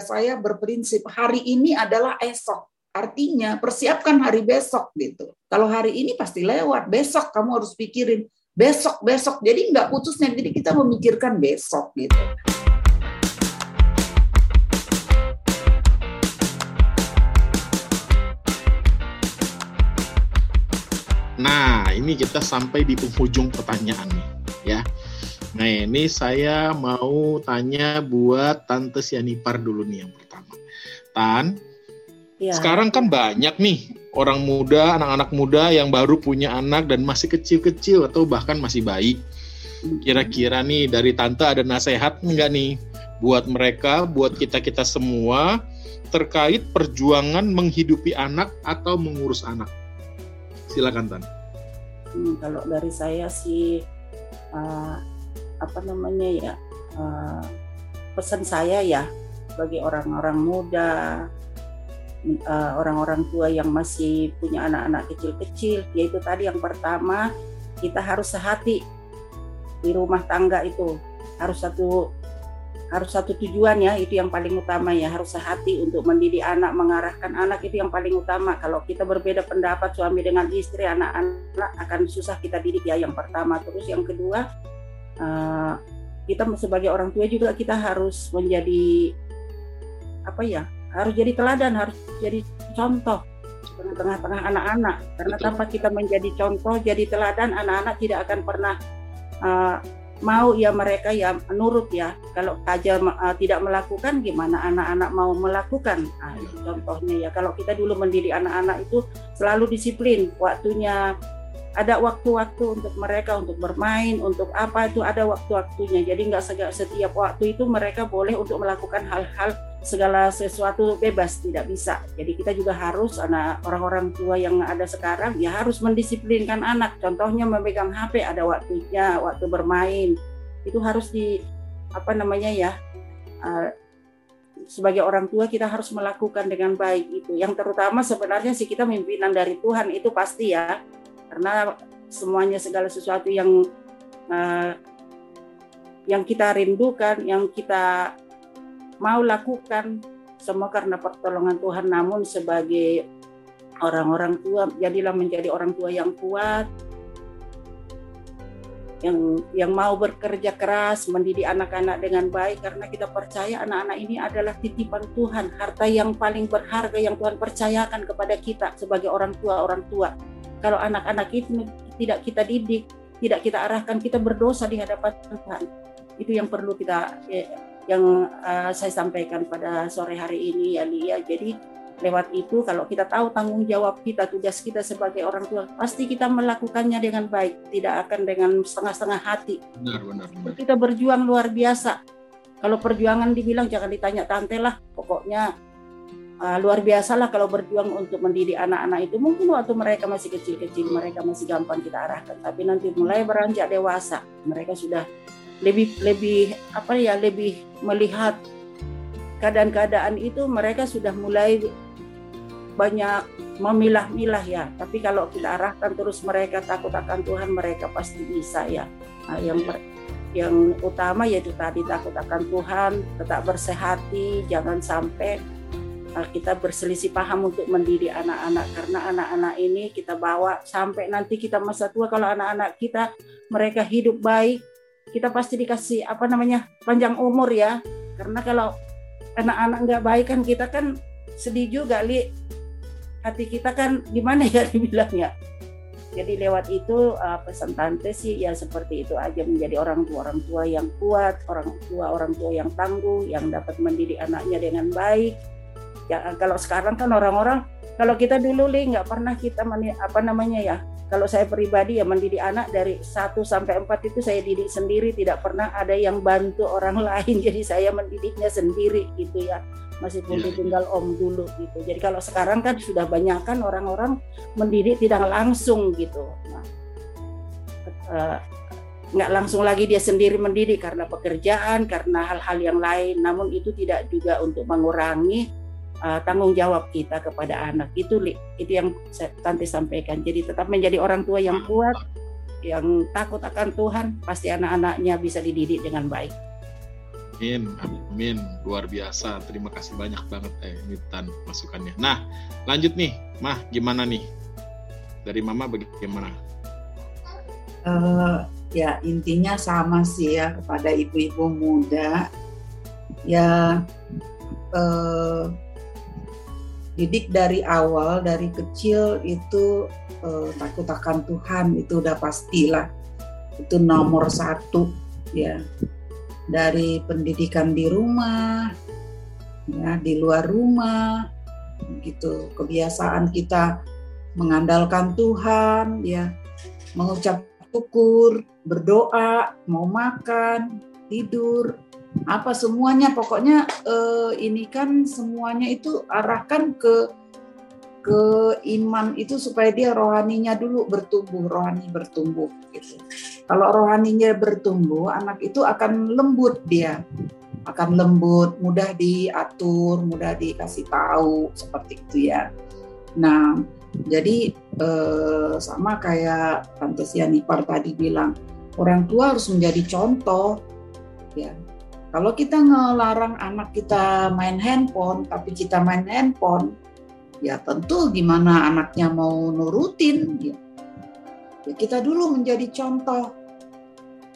saya berprinsip hari ini adalah esok. Artinya persiapkan hari besok gitu. Kalau hari ini pasti lewat, besok kamu harus pikirin besok besok. Jadi nggak putusnya, jadi kita memikirkan besok gitu. Nah, ini kita sampai di penghujung pertanyaan ya. Nah, ini saya mau tanya buat Tante Sianipar dulu nih yang pertama. Tan, ya. sekarang kan banyak nih orang muda, anak-anak muda yang baru punya anak dan masih kecil-kecil atau bahkan masih bayi. Kira-kira nih dari Tante ada nasihat nggak nih buat mereka, buat kita-kita semua terkait perjuangan menghidupi anak atau mengurus anak? Silakan Tan. Hmm, kalau dari saya sih uh, apa namanya ya uh, pesan saya ya bagi orang-orang muda, uh, orang-orang tua yang masih punya anak-anak kecil-kecil, yaitu tadi yang pertama kita harus sehati di rumah tangga itu. Harus satu harus satu tujuan ya itu yang paling utama ya. Harus sehati untuk mendidik anak mengarahkan anak itu yang paling utama. Kalau kita berbeda pendapat suami dengan istri anak-anak akan susah kita didik ya yang pertama. Terus yang kedua uh, kita sebagai orang tua juga kita harus menjadi apa ya harus jadi teladan harus jadi contoh tengah-tengah anak-anak. Karena tanpa kita menjadi contoh jadi teladan anak-anak tidak akan pernah uh, mau ya mereka ya menurut ya. Kalau saja uh, tidak melakukan gimana anak-anak mau melakukan? Nah, contohnya ya. Kalau kita dulu mendidik anak-anak itu selalu disiplin waktunya ada waktu-waktu untuk mereka untuk bermain untuk apa itu ada waktu-waktunya. Jadi nggak setiap waktu itu mereka boleh untuk melakukan hal-hal segala sesuatu bebas tidak bisa. Jadi kita juga harus anak orang-orang tua yang ada sekarang ya harus mendisiplinkan anak. Contohnya memegang HP ada waktunya waktu bermain. Itu harus di apa namanya ya uh, sebagai orang tua kita harus melakukan dengan baik itu. Yang terutama sebenarnya sih kita pimpinan dari Tuhan itu pasti ya karena semuanya segala sesuatu yang uh, yang kita rindukan, yang kita mau lakukan semua karena pertolongan Tuhan. Namun sebagai orang-orang tua, jadilah menjadi orang tua yang kuat, yang yang mau bekerja keras mendidik anak-anak dengan baik karena kita percaya anak-anak ini adalah titipan Tuhan harta yang paling berharga yang Tuhan percayakan kepada kita sebagai orang tua orang tua kalau anak-anak itu tidak kita didik, tidak kita arahkan, kita berdosa di hadapan Tuhan. Itu yang perlu kita ya, yang uh, saya sampaikan pada sore hari ini ya Lia. Jadi lewat itu kalau kita tahu tanggung jawab kita, tugas kita sebagai orang tua, pasti kita melakukannya dengan baik, tidak akan dengan setengah-setengah hati. Benar, benar, benar. Kita berjuang luar biasa. Kalau perjuangan dibilang jangan ditanya tante lah, pokoknya uh, luar biasa lah kalau berjuang untuk mendidik anak-anak itu. Mungkin waktu mereka masih kecil-kecil mereka masih gampang kita arahkan. Tapi nanti mulai beranjak dewasa mereka sudah lebih lebih apa ya lebih melihat keadaan-keadaan itu mereka sudah mulai banyak memilah-milah ya. Tapi kalau kita arahkan terus mereka takut akan Tuhan mereka pasti bisa ya. Nah, yang yang utama yaitu tadi takut akan Tuhan tetap bersehati jangan sampai kita berselisih paham untuk mendidik anak-anak. Karena anak-anak ini kita bawa sampai nanti kita masa tua. Kalau anak-anak kita mereka hidup baik kita pasti dikasih apa namanya panjang umur ya. Karena kalau anak-anak nggak baik kan kita kan sedih juga li. Hati kita kan gimana ya dibilangnya? Jadi lewat itu uh, pesan tante sih ya seperti itu aja. Menjadi orang tua orang tua yang kuat orang tua orang tua yang tangguh yang dapat mendidik anaknya dengan baik ya kalau sekarang kan orang-orang kalau kita dulu li nggak pernah kita meni, apa namanya ya kalau saya pribadi ya mendidik anak dari 1 sampai 4 itu saya didik sendiri tidak pernah ada yang bantu orang lain. Jadi saya mendidiknya sendiri gitu ya masih pun tinggal om dulu gitu. Jadi kalau sekarang kan sudah banyak kan orang-orang mendidik tidak langsung gitu. Nah, uh, nggak langsung lagi dia sendiri mendidik karena pekerjaan karena hal-hal yang lain. Namun itu tidak juga untuk mengurangi uh, tanggung jawab kita kepada anak itu itu yang saya, tante sampaikan jadi tetap menjadi orang tua yang kuat yang takut akan Tuhan pasti anak-anaknya bisa dididik dengan baik Amin, amin, luar biasa. Terima kasih banyak banget eh Tan masukannya. Nah, lanjut nih, Mah, gimana nih? Dari Mama bagaimana? Uh, ya intinya sama sih ya kepada ibu-ibu muda. Ya uh, didik dari awal, dari kecil itu uh, takut akan Tuhan itu udah pastilah. Itu nomor satu ya. Dari pendidikan di rumah, ya di luar rumah, gitu. Kebiasaan kita mengandalkan Tuhan, ya. Mengucap syukur, berdoa, mau makan, tidur, apa semuanya pokoknya eh, ini kan semuanya itu arahkan ke ke iman itu supaya dia rohaninya dulu bertumbuh, rohani bertumbuh gitu. Kalau rohaninya bertumbuh, anak itu akan lembut dia, akan lembut, mudah diatur, mudah dikasih tahu seperti itu ya. Nah, jadi eh, sama kayak Tante Sianipar tadi bilang, orang tua harus menjadi contoh ya. Kalau kita ngelarang anak kita main handphone, tapi kita main handphone, ya tentu gimana anaknya mau nurutin ya. ya kita dulu menjadi contoh.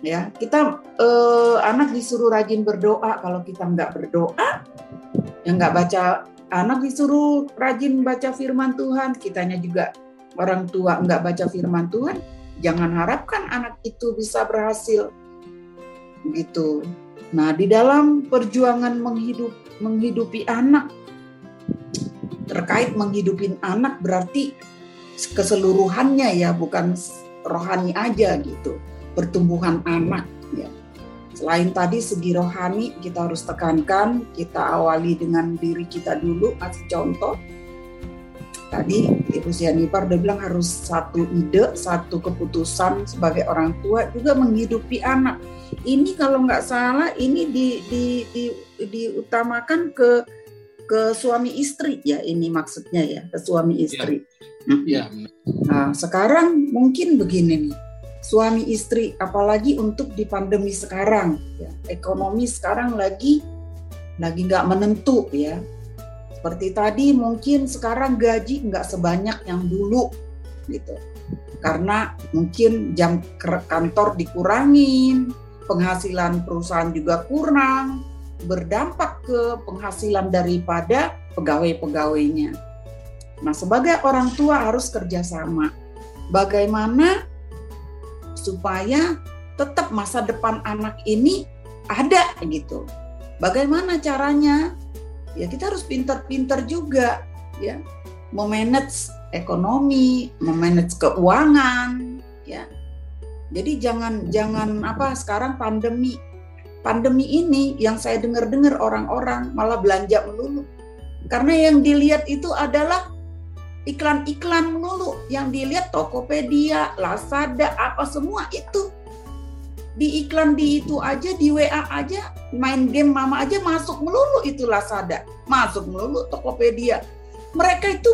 Ya kita eh, anak disuruh rajin berdoa. Kalau kita nggak berdoa ya nggak baca anak disuruh rajin baca firman Tuhan. Kitanya juga orang tua nggak baca firman Tuhan jangan harapkan anak itu bisa berhasil. Gitu nah di dalam perjuangan menghidup menghidupi anak terkait menghidupin anak berarti keseluruhannya ya bukan rohani aja gitu pertumbuhan anak ya. Selain tadi segi rohani kita harus tekankan kita awali dengan diri kita dulu kasih contoh tadi Ibu Sianipar udah bilang harus satu ide, satu keputusan sebagai orang tua juga menghidupi anak. Ini kalau nggak salah ini di, di, di, diutamakan ke ke suami istri ya ini maksudnya ya ke suami iya. istri. Ya. ya. Nah sekarang mungkin begini nih suami istri apalagi untuk di pandemi sekarang ya ekonomi sekarang lagi lagi nggak menentu ya seperti tadi mungkin sekarang gaji nggak sebanyak yang dulu gitu karena mungkin jam kantor dikurangin penghasilan perusahaan juga kurang berdampak ke penghasilan daripada pegawai-pegawainya. Nah, sebagai orang tua harus kerjasama. Bagaimana supaya tetap masa depan anak ini ada gitu. Bagaimana caranya? Ya kita harus pintar-pintar juga ya memanage ekonomi, memanage keuangan ya. Jadi jangan jangan apa sekarang pandemi pandemi ini yang saya dengar-dengar orang-orang malah belanja melulu. Karena yang dilihat itu adalah iklan-iklan melulu. Yang dilihat Tokopedia, Lazada, apa semua itu. Di iklan di itu aja, di WA aja, main game mama aja masuk melulu itu Lazada. Masuk melulu Tokopedia. Mereka itu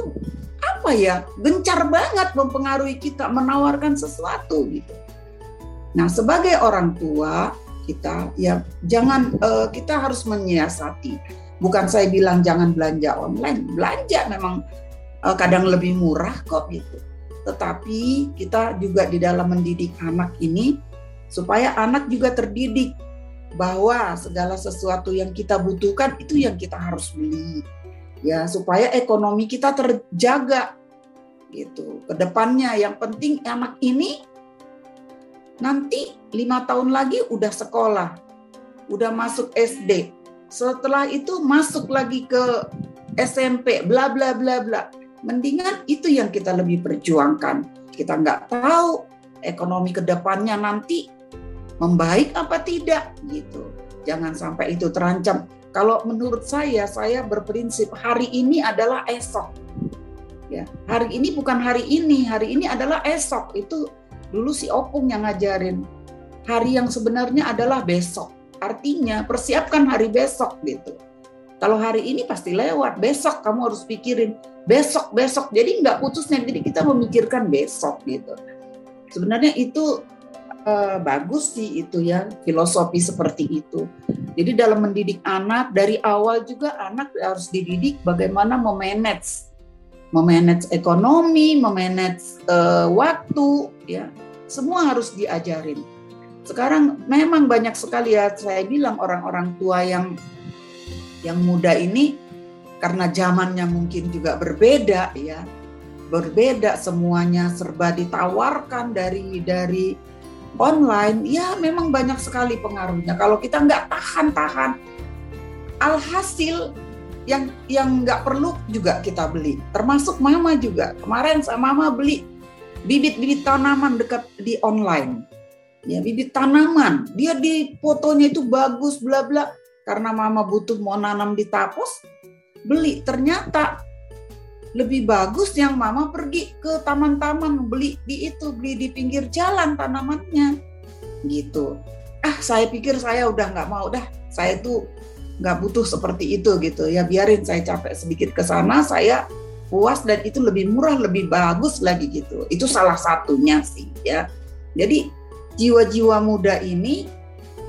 apa ya, gencar banget mempengaruhi kita, menawarkan sesuatu gitu. Nah, sebagai orang tua, kita ya jangan uh, kita harus menyiasati bukan saya bilang jangan belanja online belanja memang uh, kadang lebih murah kok gitu tetapi kita juga di dalam mendidik anak ini supaya anak juga terdidik bahwa segala sesuatu yang kita butuhkan itu yang kita harus beli ya supaya ekonomi kita terjaga gitu ke depannya yang penting anak ini Nanti lima tahun lagi udah sekolah, udah masuk SD. Setelah itu masuk lagi ke SMP, bla bla bla bla. Mendingan itu yang kita lebih perjuangkan. Kita nggak tahu ekonomi ke depannya nanti membaik apa tidak gitu. Jangan sampai itu terancam. Kalau menurut saya, saya berprinsip hari ini adalah esok. Ya, hari ini bukan hari ini, hari ini adalah esok. Itu Dulu si Opung yang ngajarin hari yang sebenarnya adalah besok. Artinya persiapkan hari besok gitu. Kalau hari ini pasti lewat, besok kamu harus pikirin besok besok. Jadi nggak putusnya, jadi kita memikirkan besok gitu. Sebenarnya itu uh, bagus sih itu ya filosofi seperti itu. Jadi dalam mendidik anak dari awal juga anak harus dididik bagaimana memanage memanage ekonomi, memanage uh, waktu ya. Semua harus diajarin. Sekarang memang banyak sekali ya saya bilang orang-orang tua yang yang muda ini karena zamannya mungkin juga berbeda ya. Berbeda semuanya serba ditawarkan dari dari online, ya memang banyak sekali pengaruhnya. Kalau kita nggak tahan-tahan, alhasil yang yang nggak perlu juga kita beli. Termasuk mama juga. Kemarin sama mama beli bibit-bibit tanaman dekat di online. Ya, bibit tanaman. Dia di fotonya itu bagus bla bla. Karena mama butuh mau nanam di tapus, beli. Ternyata lebih bagus yang mama pergi ke taman-taman beli di itu beli di pinggir jalan tanamannya. Gitu. Ah saya pikir saya udah nggak mau dah. Saya tuh nggak butuh seperti itu gitu. Ya biarin saya capek sedikit ke sana saya puas dan itu lebih murah lebih bagus lagi gitu. Itu salah satunya sih ya. Jadi jiwa-jiwa muda ini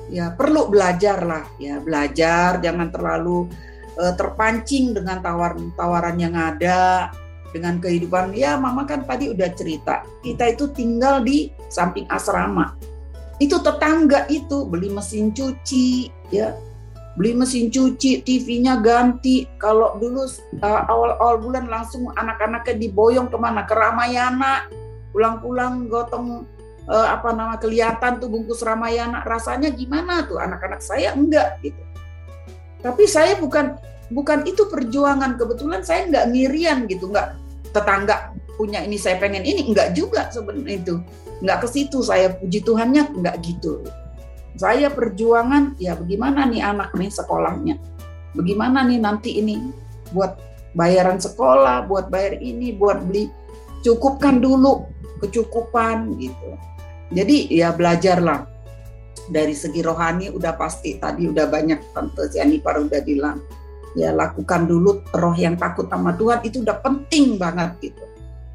ya perlu belajar lah ya. Belajar jangan terlalu uh, terpancing dengan tawaran-tawaran yang ada dengan kehidupan. Ya mama kan tadi udah cerita kita itu tinggal di samping asrama. Itu tetangga itu beli mesin cuci ya. Beli mesin cuci TV-nya ganti. Kalau dulu uh, awal-awal bulan langsung anak-anaknya diboyong ke mana? Ke Ramayana. Pulang-pulang gotong uh, apa nama kelihatan tuh bungkus Ramayana. Rasanya gimana tuh? Anak-anak saya enggak gitu tapi saya bukan bukan itu perjuangan. Kebetulan saya nggak ngirian gitu, nggak tetangga punya ini saya pengen ini. Enggak juga sebenarnya itu. Nggak ke situ saya puji Tuhannya nggak gitu. Saya perjuangan ya bagaimana nih anak nih sekolahnya? Bagaimana nih nanti ini buat bayaran sekolah buat bayar ini buat beli cukupkan dulu kecukupan gitu. Jadi ya belajarlah dari segi rohani udah pasti tadi udah banyak tante Sianipar udah bilang ya lakukan dulu roh yang takut sama Tuhan itu udah penting banget gitu.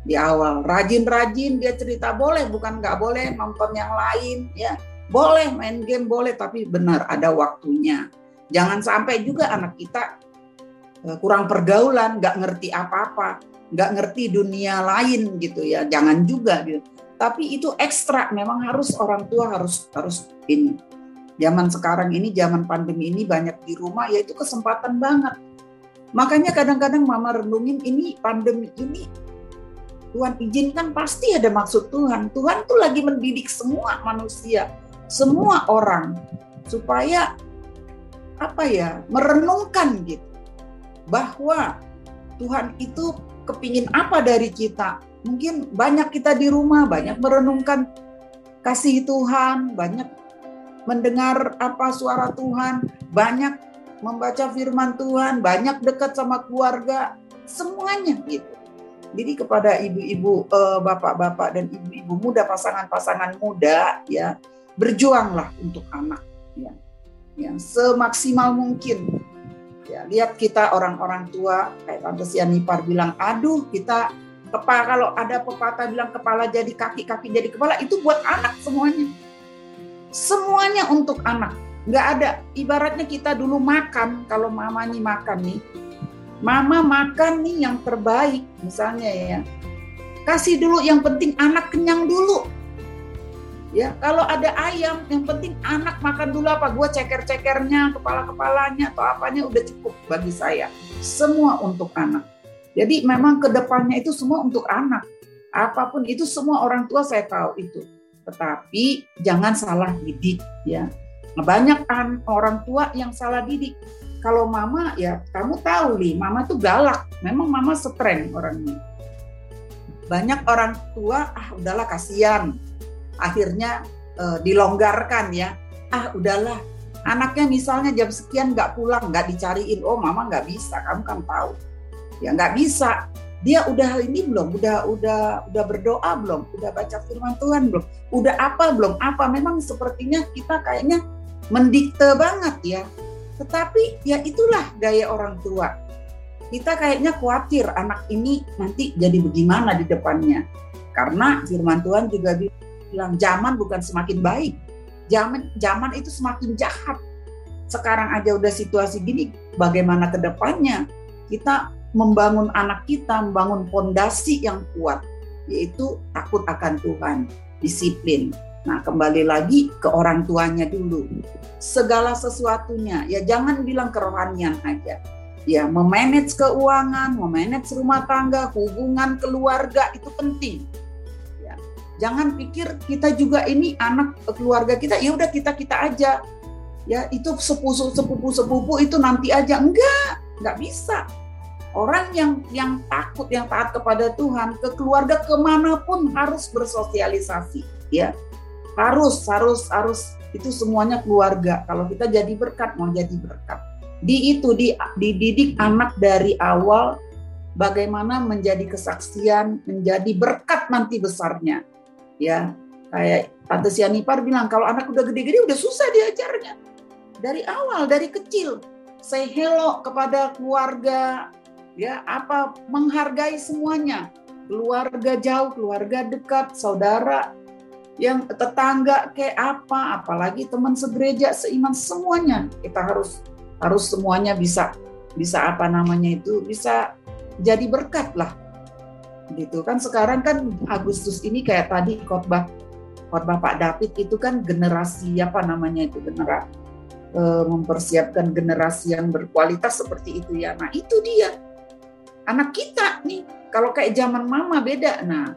Di awal rajin-rajin dia cerita boleh bukan nggak boleh nonton yang lain ya. Boleh main game boleh tapi benar ada waktunya. Jangan sampai juga anak kita eh, kurang pergaulan nggak ngerti apa-apa nggak ngerti dunia lain gitu ya. Jangan juga gitu tapi itu ekstra. Memang harus orang tua harus harus ini. Zaman sekarang ini zaman pandemi ini banyak di rumah ya itu kesempatan banget. Makanya kadang-kadang mama renungin ini pandemi ini Tuhan izinkan. Pasti ada maksud Tuhan. Tuhan tuh lagi mendidik semua manusia semua orang supaya apa ya merenungkan gitu bahwa Tuhan itu kepingin apa dari kita mungkin banyak kita di rumah banyak merenungkan kasih Tuhan, banyak mendengar apa suara Tuhan, banyak membaca firman Tuhan, banyak dekat sama keluarga, semuanya gitu. Jadi kepada ibu-ibu, eh, bapak-bapak dan ibu-ibu muda, pasangan-pasangan muda ya, berjuanglah untuk anak ya. Yang semaksimal mungkin. Ya, lihat kita orang-orang tua kayak Tante Sianipar bilang, "Aduh, kita kepala kalau ada pepatah bilang kepala jadi kaki kaki jadi kepala itu buat anak semuanya. Semuanya untuk anak. Nggak ada. Ibaratnya kita dulu makan kalau mama nih makan nih mama makan nih yang terbaik misalnya ya. Kasih dulu yang penting anak kenyang dulu. Ya kalau ada ayam yang penting anak makan dulu apa? Gue ceker cekernya kepala kepalanya atau apanya udah cukup bagi saya. Semua untuk anak jadi memang ke depannya itu semua untuk anak. Apa pun itu semua orang tua saya tahu itu. Tetapi jangan salah didik ya. Banyak orang tua yang salah didik. Kalau mama ya kamu tahu nih, mama tuh galak. Memang mama streng orangnya. Banyak orang tua ah udahlah kasihan. Akhirnya eh, dilonggarkan ya. Ah udahlah anaknya misalnya jam sekian nggak pulang nggak dicariin oh mama nggak bisa kamu kan tahu ya nggak bisa. Dia udah hal ini belum? Udah udah udah berdoa belum? Udah baca firman Tuhan belum? Udah apa belum? Apa? Memang sepertinya kita kayaknya mendikte banget ya. Tetapi ya itulah gaya orang tua. Kita kayaknya khawatir anak ini nanti jadi bagaimana di depannya. Karena firman Tuhan juga bilang zaman bukan semakin baik. Zaman zaman itu semakin jahat. Sekarang aja udah situasi gini, bagaimana ke depannya? Kita membangun anak kita, membangun fondasi yang kuat, yaitu takut akan Tuhan, disiplin. Nah, kembali lagi ke orang tuanya dulu. Segala sesuatunya, ya jangan bilang kerohanian aja. Ya, memanage keuangan, memanage rumah tangga, hubungan keluarga itu penting. Ya, jangan pikir kita juga ini anak keluarga kita, ya udah kita kita aja. Ya, itu sepupu sepupu sepupu itu nanti aja enggak, enggak bisa orang yang yang takut yang taat kepada Tuhan ke keluarga ke mana pun harus bersosialisasi ya. Harus harus harus. Itu semuanya keluarga. Kalau kita jadi berkat mau jadi berkat. Di itu di dididik anak dari awal bagaimana menjadi kesaksian menjadi berkat nanti besarnya ya. Kayak Tante Sianipar bilang kalau anak udah gede-gede udah susah diajarnya. Dari awal dari kecil say hello kepada keluarga ya apa menghargai semuanya. Keluarga jauh keluarga dekat saudara yang tetangga kayak apa apalagi teman segereja seiman semuanya. Kita harus harus semuanya bisa bisa apa namanya itu bisa jadi berkat lah. Gitu. Kan sekarang kan Agustus ini kayak tadi khotbah khotbah Pak David itu kan generasi apa namanya itu generasi eh, mempersiapkan generasi yang berkualitas seperti itu ya. Nah itu dia anak kita nih. Kalau kayak zaman mama beda. Nah,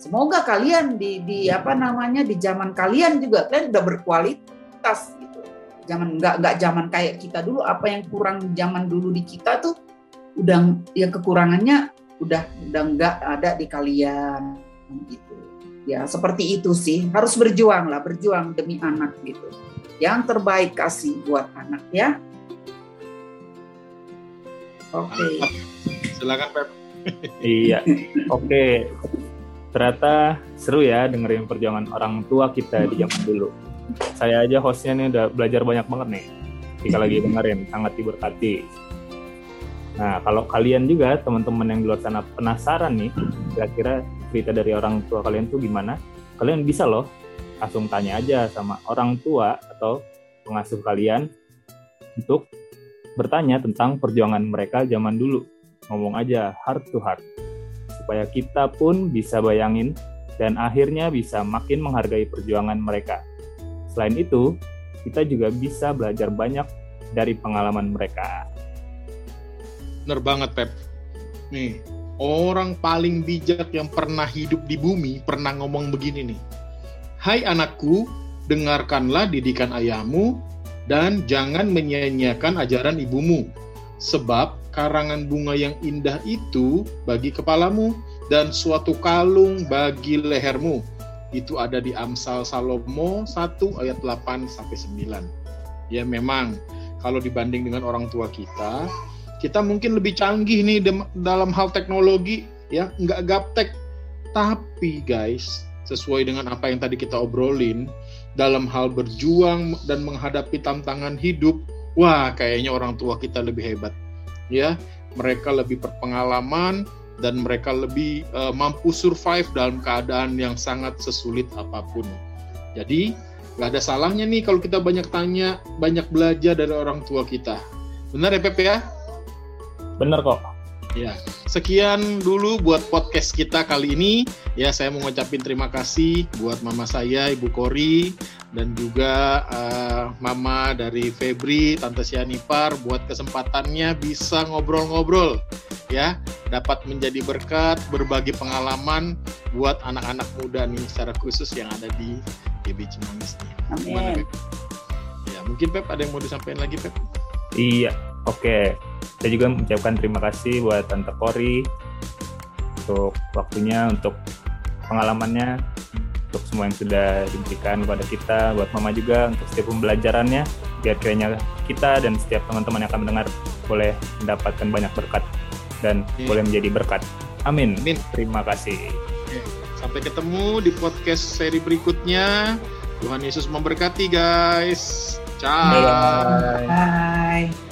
semoga kalian di di apa namanya di zaman kalian juga kalian udah berkualitas gitu. Zaman nggak nggak zaman kayak kita dulu. Apa yang kurang zaman dulu di kita tuh udah ya kekurangannya udah udah nggak ada di kalian gitu. Ya seperti itu sih. Harus berjuang lah, berjuang demi anak gitu. Yang terbaik kasih buat anak ya. Oke. Okay. Silakan Pep. iya. Oke. Okay. Ternyata seru ya dengerin perjuangan orang tua kita di zaman dulu. Saya aja hostnya nih udah belajar banyak banget nih. Jika lagi dengerin, sangat diberkati. Nah, kalau kalian juga teman-teman yang di luar sana penasaran nih, kira-kira cerita dari orang tua kalian tuh gimana? Kalian bisa loh langsung tanya aja sama orang tua atau pengasuh kalian untuk bertanya tentang perjuangan mereka zaman dulu ngomong aja heart to heart supaya kita pun bisa bayangin dan akhirnya bisa makin menghargai perjuangan mereka. Selain itu, kita juga bisa belajar banyak dari pengalaman mereka. Bener banget, Pep. Nih, orang paling bijak yang pernah hidup di bumi pernah ngomong begini nih. Hai anakku, dengarkanlah didikan ayahmu dan jangan menyia-nyiakan ajaran ibumu. Sebab karangan bunga yang indah itu bagi kepalamu dan suatu kalung bagi lehermu. Itu ada di Amsal Salomo 1 ayat 8 sampai 9. Ya memang kalau dibanding dengan orang tua kita, kita mungkin lebih canggih nih dalam hal teknologi ya, nggak gaptek. Tapi guys, sesuai dengan apa yang tadi kita obrolin, dalam hal berjuang dan menghadapi tantangan hidup, wah kayaknya orang tua kita lebih hebat ya mereka lebih berpengalaman dan mereka lebih uh, mampu survive dalam keadaan yang sangat sesulit apa pun. Jadi nggak ada salahnya nih kalau kita banyak tanya, banyak belajar dari orang tua kita. Benar ya Pepe ya? Benar kok. Ya, sekian dulu buat podcast kita kali ini. Ya, saya mau ngucapin terima kasih buat mama saya, Ibu Kori, dan juga uh, mama dari Febri, Tante Sianipar buat kesempatannya bisa ngobrol-ngobrol ya, dapat menjadi berkat, berbagi pengalaman buat anak-anak muda nih secara khusus yang ada di GB Cimanggis nih. Amin. Ya, mungkin Pep ada yang mau disampaikan lagi Pep? Iya, oke. Okay. Saya juga mengucapkan terima kasih buat Tante Kori untuk waktunya, untuk pengalamannya untuk semua yang sudah diberikan kepada kita, buat Mama juga untuk setiap pembelajarannya, biar kiranya kita dan setiap teman-teman yang akan mendengar boleh mendapatkan banyak berkat dan yeah. boleh menjadi berkat. Amin. Amin. Terima kasih. Sampai ketemu di podcast seri berikutnya. Tuhan Yesus memberkati guys. Ciao. Bye. Bye.